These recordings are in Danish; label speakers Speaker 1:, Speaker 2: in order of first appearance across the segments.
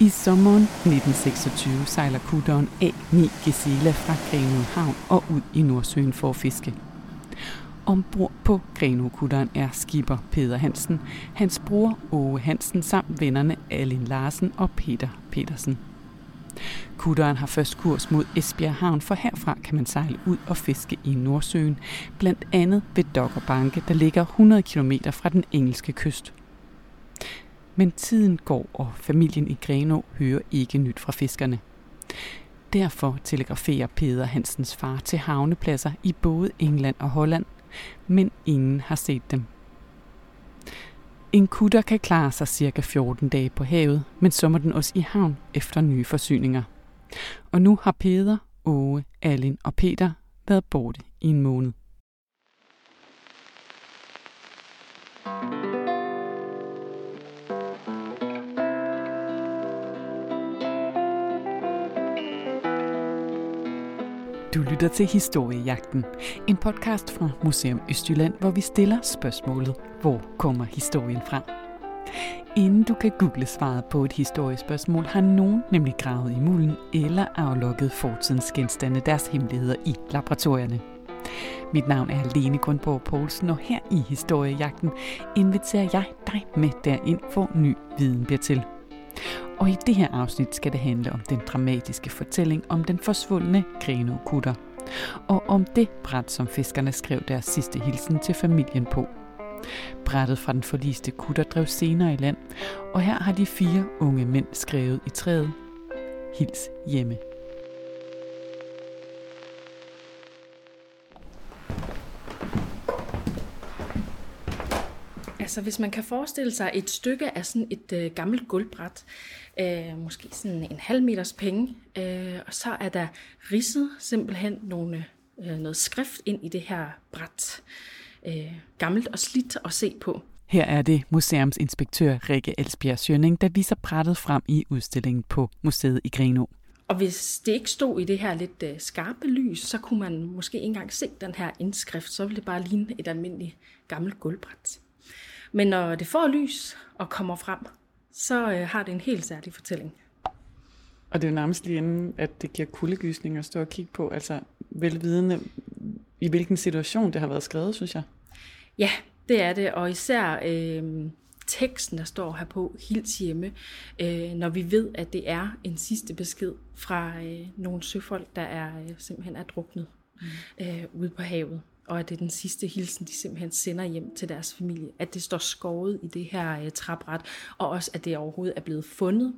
Speaker 1: I sommeren 1926 sejler kutteren A9 Gesela fra Grenå Havn og ud i Nordsøen for at fiske. Ombord på Grenå-kutteren er skipper Peter Hansen, hans bror Åge Hansen samt vennerne Alin Larsen og Peter Petersen. Kutteren har først kurs mod Esbjerg Havn, for herfra kan man sejle ud og fiske i Nordsøen, blandt andet ved Dokkerbanke, der ligger 100 km fra den engelske kyst. Men tiden går, og familien i Grenå hører ikke nyt fra fiskerne. Derfor telegraferer Peder Hansens far til havnepladser i både England og Holland, men ingen har set dem. En kutter kan klare sig cirka 14 dage på havet, men så må den også i havn efter nye forsyninger. Og nu har Peder, Åge, Alin og Peter været borte i en måned. Du lytter til Historiejagten, en podcast fra Museum Østjylland, hvor vi stiller spørgsmålet, hvor kommer historien fra? Inden du kan google svaret på et historiespørgsmål, har nogen nemlig gravet i mulden eller aflukket fortidens genstande deres hemmeligheder i laboratorierne. Mit navn er Lene Grundborg Poulsen, og her i Historiejagten inviterer jeg dig med derind, hvor ny viden bliver til. Og i det her afsnit skal det handle om den dramatiske fortælling om den forsvundne Greno-kutter. Og om det bræt, som fiskerne skrev deres sidste hilsen til familien på. Brættet fra den forliste kutter drev senere i land, og her har de fire unge mænd skrevet i træet. Hils hjemme.
Speaker 2: Altså hvis man kan forestille sig et stykke af sådan et øh, gammelt gulvbræt, øh, måske sådan en halv meters penge, øh, og så er der ridset simpelthen nogle, øh, noget skrift ind i det her bræt. Øh, gammelt og slidt at se på.
Speaker 1: Her er det museumsinspektør Rikke Elsbjerg Sjønning, der viser brættet frem i udstillingen på museet i Greno.
Speaker 2: Og hvis det ikke stod i det her lidt øh, skarpe lys, så kunne man måske ikke engang se den her indskrift. Så ville det bare ligne et almindeligt gammelt gulvbræt. Men når det får lys og kommer frem, så øh, har det en helt særlig fortælling.
Speaker 1: Og det er jo nærmest lige inden, at det giver kuldegysning at stå og kigge på, altså velvidende, i hvilken situation det har været skrevet, synes jeg.
Speaker 2: Ja, det er det, og især øh, teksten, der står her på, hils hjemme, øh, når vi ved, at det er en sidste besked fra øh, nogle søfolk, der er øh, simpelthen er druknet mm. øh, ude på havet og at det er den sidste hilsen, de simpelthen sender hjem til deres familie. At det står skåret i det her øh, træbræt, og også at det overhovedet er blevet fundet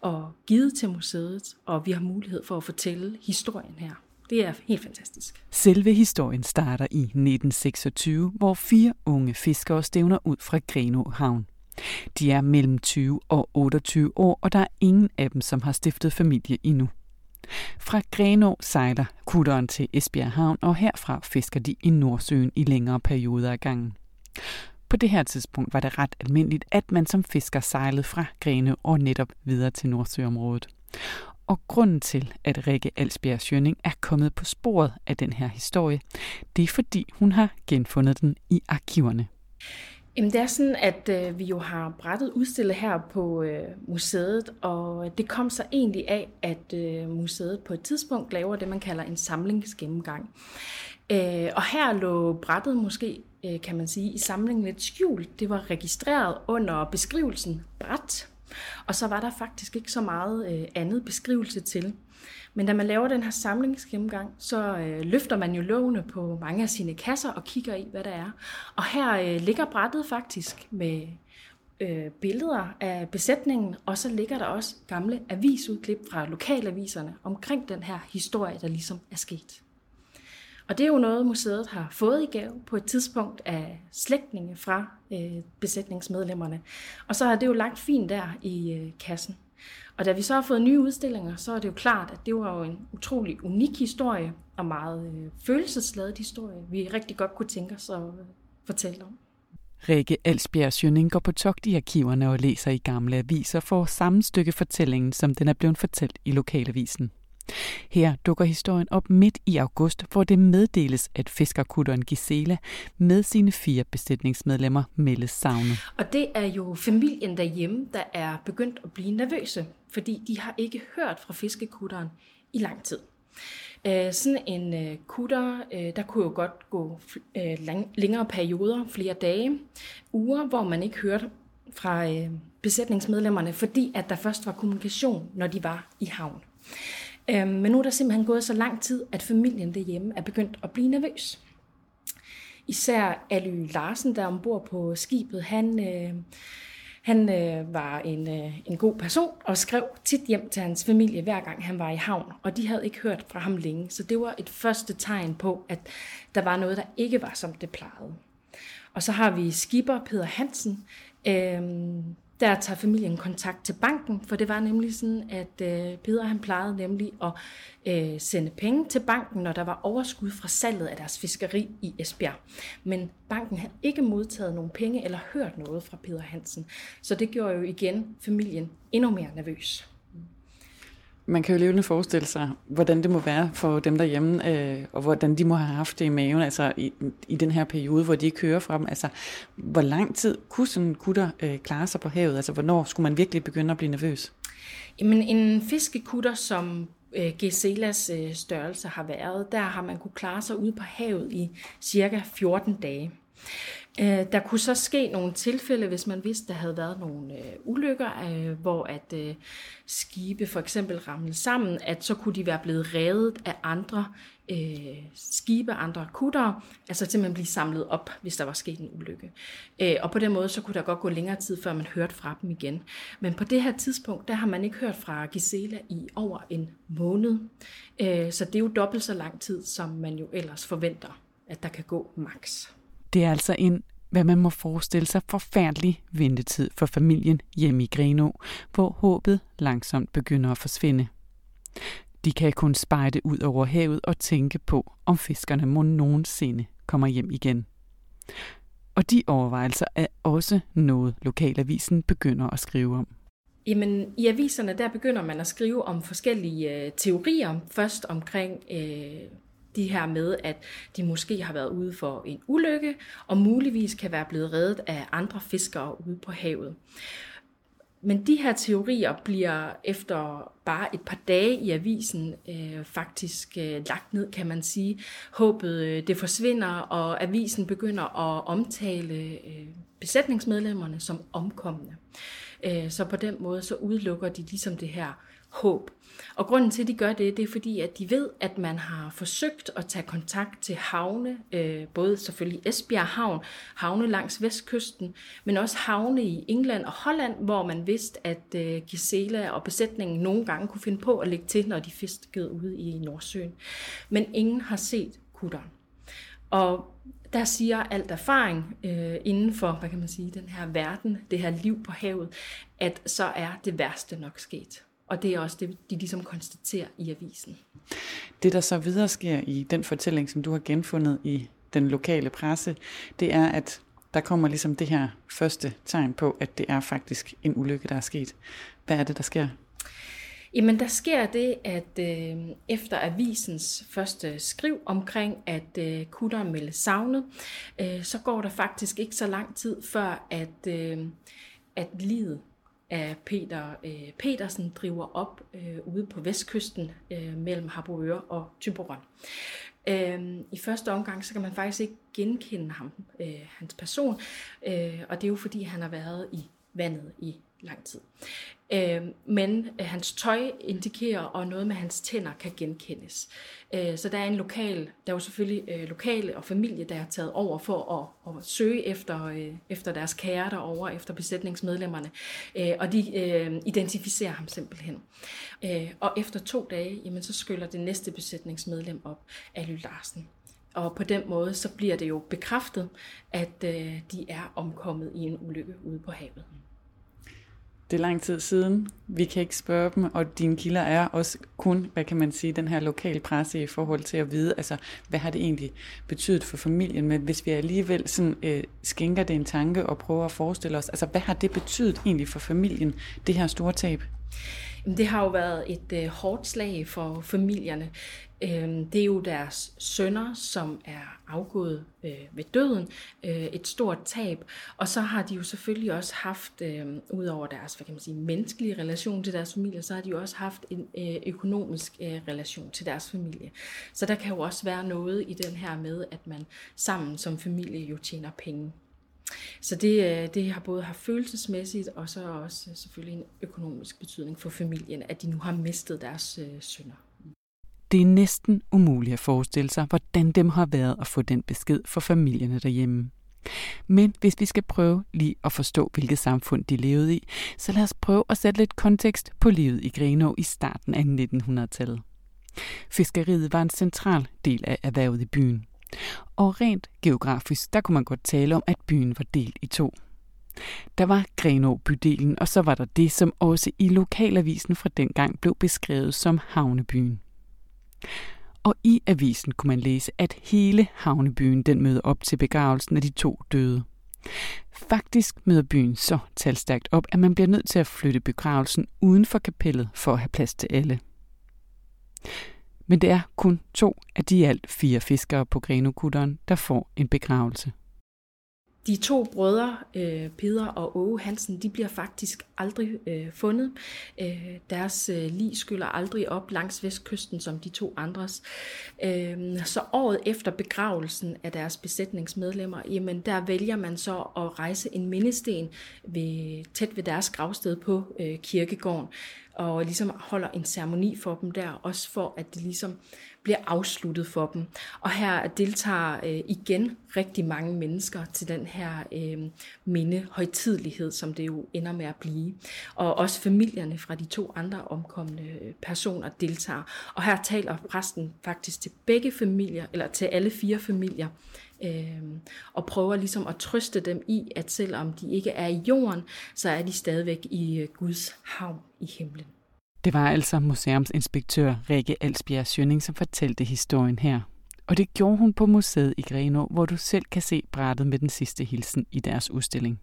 Speaker 2: og givet til museet, og vi har mulighed for at fortælle historien her. Det er helt fantastisk.
Speaker 1: Selve historien starter i 1926, hvor fire unge fiskere stævner ud fra Greno Havn. De er mellem 20 og 28 år, og der er ingen af dem, som har stiftet familie endnu. Fra Grenå sejler kutteren til Esbjerg Havn, og herfra fisker de i Nordsøen i længere perioder af gangen. På det her tidspunkt var det ret almindeligt, at man som fisker sejlede fra Grene og netop videre til Nordsøområdet. Og grunden til, at Rikke Alsbjerg Sjøning er kommet på sporet af den her historie, det er fordi hun har genfundet den i arkiverne.
Speaker 2: Jamen det er sådan, at øh, vi jo har brættet udstillet her på øh, museet, og det kom så egentlig af, at øh, museet på et tidspunkt laver det, man kalder en samlingsgennemgang. Øh, og her lå brættet måske, øh, kan man sige, i samlingen lidt skjult. Det var registreret under beskrivelsen bræt, og så var der faktisk ikke så meget øh, andet beskrivelse til. Men da man laver den her samlingsgennemgang, så øh, løfter man jo lågene på mange af sine kasser og kigger i, hvad der er. Og her øh, ligger brættet faktisk med øh, billeder af besætningen, og så ligger der også gamle avisudklip fra lokalaviserne omkring den her historie, der ligesom er sket. Og det er jo noget, museet har fået i gave på et tidspunkt af slægtninge fra øh, besætningsmedlemmerne. Og så er det jo lagt fint der i øh, kassen. Og da vi så har fået nye udstillinger, så er det jo klart, at det var jo en utrolig unik historie, og meget øh, følelsesladet historie, vi rigtig godt kunne tænke os at øh, fortælle om.
Speaker 1: Rikke Elsbjerg Sjønning går på togt i arkiverne og læser i gamle aviser for samme stykke fortællingen, som den er blevet fortalt i lokalavisen. Her dukker historien op midt i august, hvor det meddeles, at fiskerkutteren Gisela med sine fire besætningsmedlemmer meldes savnet.
Speaker 2: Og det er jo familien derhjemme, der er begyndt at blive nervøse, fordi de har ikke hørt fra fiskekutteren i lang tid. Øh, sådan en øh, kutter, øh, der kunne jo godt gå øh, længere perioder, flere dage, uger, hvor man ikke hørte fra øh, besætningsmedlemmerne, fordi at der først var kommunikation, når de var i havn. Øhm, men nu er der simpelthen gået så lang tid, at familien derhjemme er begyndt at blive nervøs. Især Ally Larsen, der er ombord på skibet, han, øh, han øh, var en, øh, en god person og skrev tit hjem til hans familie, hver gang han var i havn. Og de havde ikke hørt fra ham længe, så det var et første tegn på, at der var noget, der ikke var, som det plejede. Og så har vi skipper Peter Hansen, øh, der tager familien kontakt til banken, for det var nemlig sådan, at øh, Peter han plejede nemlig at øh, sende penge til banken, når der var overskud fra salget af deres fiskeri i Esbjerg. Men banken havde ikke modtaget nogen penge eller hørt noget fra Peter Hansen, så det gjorde jo igen familien endnu mere nervøs.
Speaker 1: Man kan jo levende forestille sig, hvordan det må være for dem derhjemme, øh, og hvordan de må have haft det i maven, altså i, i den her periode, hvor de ikke hører fra dem. Altså, hvor lang tid kunne sådan en kutter øh, klare sig på havet? Altså, hvornår skulle man virkelig begynde at blive nervøs?
Speaker 2: Jamen, en fiskekutter, som øh, Geselas øh, størrelse har været, der har man kunne klare sig ude på havet i cirka 14 dage. Øh, der kunne så ske nogle tilfælde, hvis man vidste, der havde været nogle øh, ulykker, øh, hvor at øh, skibe for eksempel ramlede sammen, at så kunne de være blevet reddet af andre øh, skibe, andre kutter, altså simpelthen blive samlet op, hvis der var sket en ulykke. Øh, og på den måde, så kunne der godt gå længere tid, før man hørte fra dem igen. Men på det her tidspunkt, der har man ikke hørt fra Gisela i over en måned. Øh, så det er jo dobbelt så lang tid, som man jo ellers forventer, at der kan gå maks.
Speaker 1: Det er altså en, hvad man må forestille sig, forfærdelig ventetid for familien hjemme i Greno, hvor håbet langsomt begynder at forsvinde. De kan kun spejde ud over havet og tænke på, om fiskerne må nogensinde kommer hjem igen. Og de overvejelser er også noget, lokalavisen begynder at skrive om.
Speaker 2: Jamen, i aviserne der begynder man at skrive om forskellige øh, teorier. Først omkring øh, de her med, at de måske har været ude for en ulykke, og muligvis kan være blevet reddet af andre fiskere ude på havet. Men de her teorier bliver efter bare et par dage i avisen øh, faktisk øh, lagt ned, kan man sige. Håbet øh, det forsvinder, og avisen begynder at omtale øh, besætningsmedlemmerne som omkommende. Øh, så på den måde så udelukker de ligesom det her håb. Og grunden til, at de gør det, det er fordi, at de ved, at man har forsøgt at tage kontakt til havne, øh, både selvfølgelig Esbjerg Havn, havne langs vestkysten, men også havne i England og Holland, hvor man vidste, at øh, Gisela og besætningen nogle gange kunne finde på at lægge til, når de fiskede ude i Nordsøen. Men ingen har set kutteren. Og der siger alt erfaring øh, inden for, hvad kan man sige, den her verden, det her liv på havet, at så er det værste nok sket. Og det er også det, de ligesom konstaterer i avisen.
Speaker 1: Det, der så videre sker i den fortælling, som du har genfundet i den lokale presse, det er, at der kommer ligesom det her første tegn på, at det er faktisk en ulykke, der er sket. Hvad er det, der sker?
Speaker 2: Jamen, der sker det, at øh, efter avisens første skriv omkring, at øh, kutteren meldes savnet, øh, så går der faktisk ikke så lang tid før, at, øh, at livet af Peter øh, Petersen driver op øh, ude på vestkysten øh, mellem Harboøre og Tyberon. Øh, I første omgang så kan man faktisk ikke genkende ham, øh, hans person, øh, og det er jo fordi han har været i vandet i lang tid. Øh, men øh, hans tøj indikerer, og noget med hans tænder kan genkendes. Øh, så der er en lokal, der er jo selvfølgelig øh, lokale og familie, der er taget over for at, at søge efter, øh, efter deres kære derovre, efter besætningsmedlemmerne, øh, og de øh, identificerer ham simpelthen. Øh, og efter to dage, jamen, så skyller det næste besætningsmedlem op, Aly Larsen. Og på den måde, så bliver det jo bekræftet, at øh, de er omkommet i en ulykke ude på havet
Speaker 1: det er lang tid siden. Vi kan ikke spørge dem, og dine kilder er også kun, hvad kan man sige, den her lokale presse i forhold til at vide, altså, hvad har det egentlig betydet for familien, men hvis vi alligevel sådan, øh, skænker det en tanke og prøver at forestille os, altså, hvad har det betydet egentlig for familien, det her store tab?
Speaker 2: Det har jo været et øh, hårdt slag for familierne. Øhm, det er jo deres sønner, som er afgået øh, ved døden, øh, et stort tab. Og så har de jo selvfølgelig også haft, øh, ud over deres hvad kan man sige, menneskelige relation til deres familie, så har de jo også haft en økonomisk relation til deres familie. Så der kan jo også være noget i den her med, at man sammen som familie jo tjener penge. Så det, det har både har følelsesmæssigt, og så også selvfølgelig en økonomisk betydning for familien, at de nu har mistet deres sønner.
Speaker 1: Det er næsten umuligt at forestille sig, hvordan dem har været at få den besked for familierne derhjemme. Men hvis vi skal prøve lige at forstå, hvilket samfund de levede i, så lad os prøve at sætte lidt kontekst på livet i Grenå i starten af 1900-tallet. Fiskeriet var en central del af erhvervet i byen. Og rent geografisk, der kunne man godt tale om, at byen var delt i to. Der var Grenå bydelen, og så var der det, som også i lokalavisen fra dengang blev beskrevet som havnebyen. Og i avisen kunne man læse, at hele havnebyen den møder op til begravelsen af de to døde. Faktisk møder byen så talstærkt op, at man bliver nødt til at flytte begravelsen uden for kapellet for at have plads til alle. Men det er kun to af de alt fire fiskere på Grenokutteren, der får en begravelse.
Speaker 2: De to brødre, øh, Peder og Åge Hansen, de bliver faktisk aldrig øh, fundet. Øh, deres øh, lig skyller aldrig op langs vestkysten som de to andres. Øh, så året efter begravelsen af deres besætningsmedlemmer, jamen der vælger man så at rejse en mindesten ved, tæt ved deres gravsted på øh, kirkegården og ligesom holder en ceremoni for dem der, også for at det ligesom bliver afsluttet for dem. Og her deltager øh, igen rigtig mange mennesker til den her øh, mindehøjtidlighed, som det jo ender med at blive. Og også familierne fra de to andre omkomne øh, personer deltager. Og her taler præsten faktisk til begge familier, eller til alle fire familier, øh, og prøver ligesom at trøste dem i, at selvom de ikke er i jorden, så er de stadigvæk i øh, Guds havn i himlen.
Speaker 1: Det var altså museumsinspektør Rikke Alsbjerg Sjønning, som fortalte historien her. Og det gjorde hun på museet i Grenå, hvor du selv kan se brættet med den sidste hilsen i deres udstilling.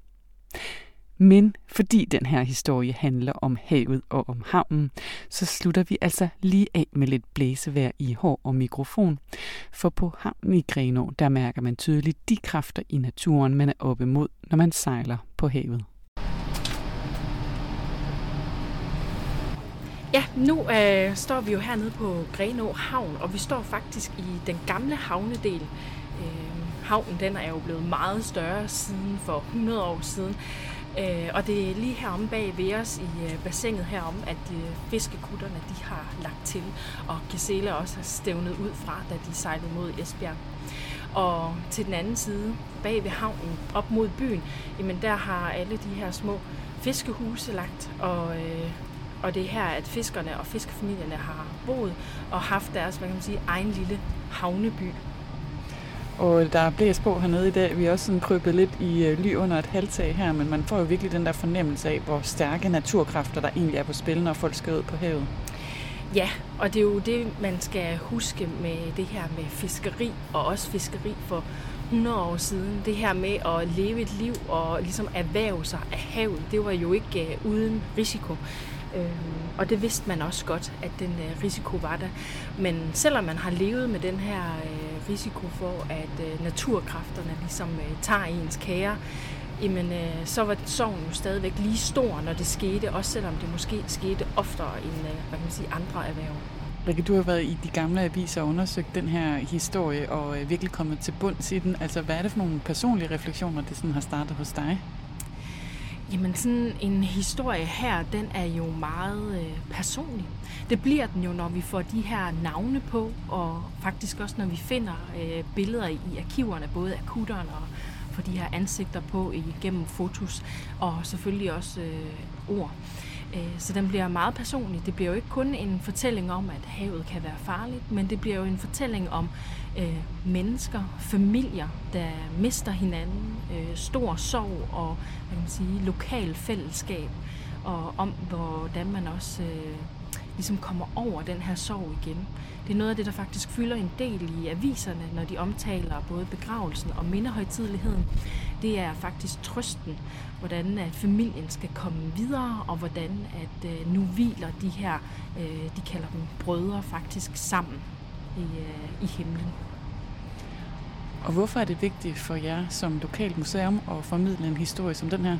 Speaker 1: Men fordi den her historie handler om havet og om havnen, så slutter vi altså lige af med lidt blæsevær i hår og mikrofon. For på havnen i Grenå, der mærker man tydeligt de kræfter i naturen, man er oppe mod, når man sejler på havet.
Speaker 2: Ja, nu øh, står vi jo hernede på Grenå Havn, og vi står faktisk i den gamle havnedel. Øh, havnen den er jo blevet meget større siden for 100 år siden. Øh, og det er lige heromme bag ved os i øh, bassinet herom, at øh, fiskekutterne de har lagt til, og Gisela også har stævnet ud fra, da de sejlede mod Esbjerg. Og til den anden side, bag ved havnen, op mod byen, jamen der har alle de her små fiskehuse lagt, og, øh, og det er her, at fiskerne og fiskefamilierne har boet og haft deres hvad kan man sige, egen lille havneby.
Speaker 1: Og der er blæs på hernede i dag. Vi er også sådan krybet lidt i øh, ly under et halvtag her, men man får jo virkelig den der fornemmelse af, hvor stærke naturkræfter der egentlig er på spil, når folk skal ud på havet.
Speaker 2: Ja, og det er jo det, man skal huske med det her med fiskeri, og også fiskeri for 100 år siden. Det her med at leve et liv og ligesom erhverve sig af havet, det var jo ikke uh, uden risiko. Øh, og det vidste man også godt, at den øh, risiko var der. Men selvom man har levet med den her øh, risiko for, at øh, naturkræfterne ligesom øh, tager ens kære, jamen, øh, så var sorgen jo stadigvæk lige stor, når det skete, også selvom det måske skete oftere end øh, hvad kan man sige, andre erhverv.
Speaker 1: Rikke, du har været i de gamle aviser og undersøgt den her historie og øh, virkelig kommet til bunds i den. Altså, hvad er det for nogle personlige refleksioner, det sådan har startet hos dig?
Speaker 2: Jamen sådan en historie her, den er jo meget øh, personlig. Det bliver den jo, når vi får de her navne på, og faktisk også når vi finder øh, billeder i arkiverne, både af kutteren og for de her ansigter på igennem fotos, og selvfølgelig også øh, ord. Øh, så den bliver meget personlig. Det bliver jo ikke kun en fortælling om, at havet kan være farligt, men det bliver jo en fortælling om øh, mennesker, familier, der mister hinanden, øh, stor sorg og hvad kan man sige, lokal fællesskab, og om hvordan man også øh, ligesom kommer over den her sorg igen. Det er noget af det, der faktisk fylder en del i aviserne, når de omtaler både begravelsen og mindehøjtideligheden. Det er faktisk trøsten, hvordan at familien skal komme videre, og hvordan at øh, nu hviler de her, øh, de kalder dem brødre, faktisk sammen i, øh, i himlen.
Speaker 1: Og hvorfor er det vigtigt for jer som lokalt museum at formidle en historie som den her?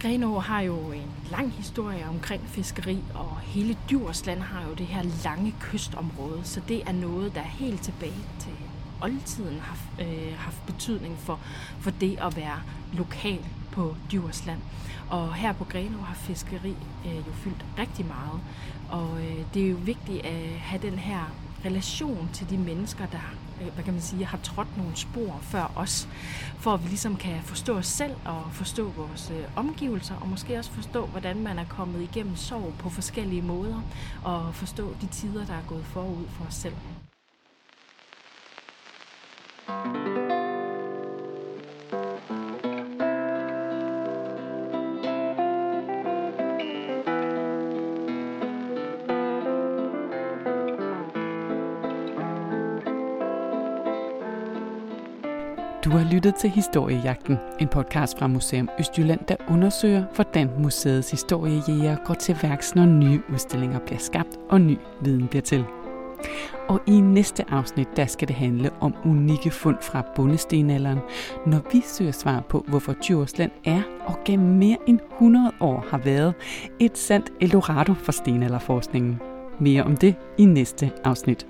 Speaker 2: Grenå har jo en lang historie omkring fiskeri, og hele Djursland har jo det her lange kystområde, så det er noget, der helt tilbage til oldtiden har øh, haft betydning for, for det at være lokal på Djursland. Og her på Grenå har fiskeri øh, jo fyldt rigtig meget, og øh, det er jo vigtigt at have den her relation til de mennesker, der øh, hvad kan man sige, har trådt nogle spor før os, for at vi ligesom kan forstå os selv og forstå vores øh, omgivelser, og måske også forstå, hvordan man er kommet igennem sorg på forskellige måder, og forstå de tider, der er gået forud for os selv.
Speaker 1: Du har lyttet til Historiejagten, en podcast fra Museum Østjylland, der undersøger, hvordan museets historiejæger går til værks, når nye udstillinger bliver skabt og ny viden bliver til. Og i næste afsnit, der skal det handle om unikke fund fra bundestenalderen, når vi søger svar på, hvorfor Djursland er og gennem mere end 100 år har været et sandt Eldorado for stenalderforskningen. Mere om det i næste afsnit.